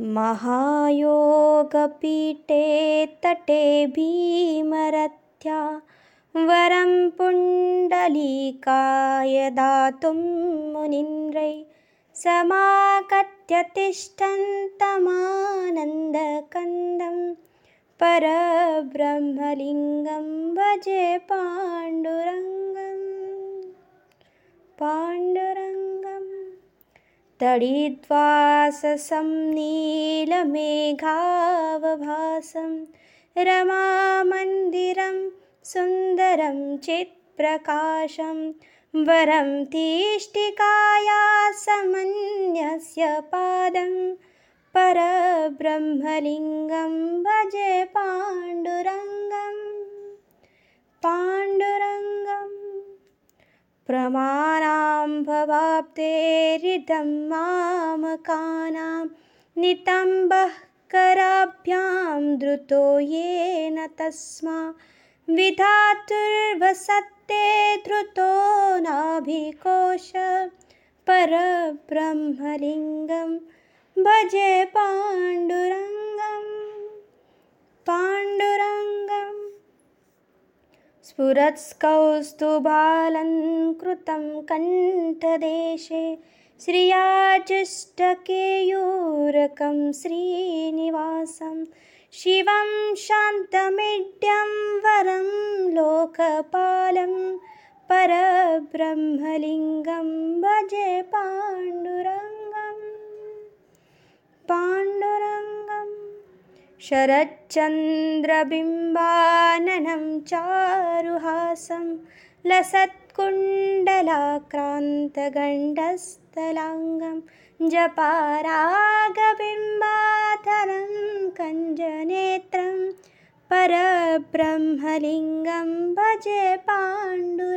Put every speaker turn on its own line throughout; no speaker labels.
महायोगपीठे तटे भीमरथ्या वरं पुण्डलीकाय दातुं मुनीन्द्रै समागत्य तिष्ठन्तमानन्दकन्दं परब्रह्मलिङ्गं भजे पाण्डुरङ्गम् पाण्डुरङ्गं तडिद्वाससं नीलमेघावभासं रमामन्दिरं सुन्दरं चित्प्रकाशं वरं तीष्टिकायासमन्यस्य पादं परब्रह्मलिङ्गं प्रमाणां भवाब्धेरिदं मामकानां नितम्बःकराभ्यां द्रुतो येन तस्मा। विधातुर्वसत्ते धृतो नाभिकोश। परब्रह्मलिङ्गं भजे पाण्डुरङ्गम् पाण्डुरङ्गम् स्फुरत्स्कौस्तुभालङ्कृतं कण्ठदेशे श्रियाजुष्टकेयूरकं श्रीनिवासं शिवं शान्तमिड्यं वरं लोकपालं परब्रह्मलिङ्गं भजे पाण्डुरङ्गम् शरच्चन्द्रबिम्बाननं चारुहासं लसत्कुण्डलाक्रान्तगण्डस्थलाङ्गं जपारागबिम्बाधरं कञ्जनेत्रं परब्रह्मलिङ्गं भजे पाण्डुरङ्गं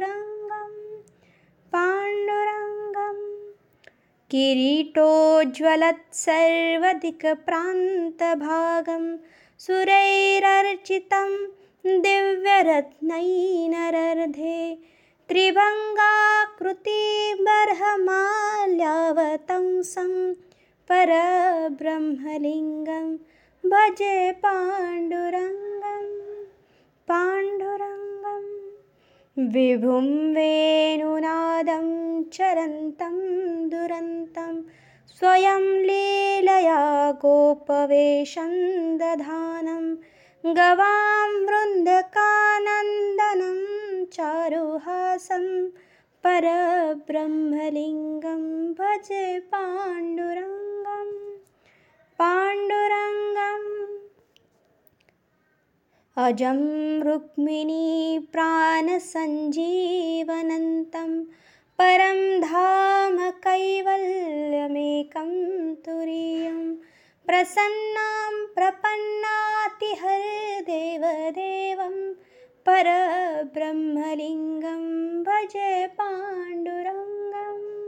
किरीटोज्ज्वलत्सर्वदिक्प्रान्तभागं सुरैरर्चितं दिव्यरत्नैरर्धे त्रिभङ्गाकृतिबर्हमाल्यावतंसं परब्रह्मलिङ्गं भजे पाण्डुरङ्गं पाण्डुरङ्गम् विभुं वेणुनादं चरन्तं दुरन्तं स्वयं लीलया गोपवेशं दधानं गवां वृन्दकानन्दनं चारुहासं परब्रह्मलिङ्गं भजे पाण्डुरङ्गं। पाण्डुरङ्गम् अजं रुक्मिणीप्राणसञ्जीवनन्तं परं धाम कैवल्यमेकं तुरीयं। प्रसन्नां प्रपन्नातिहरदेवदेवं परब्रह्मलिङ्गं भजे पाण्डुरङ्गं पाण्डुरङ्गम्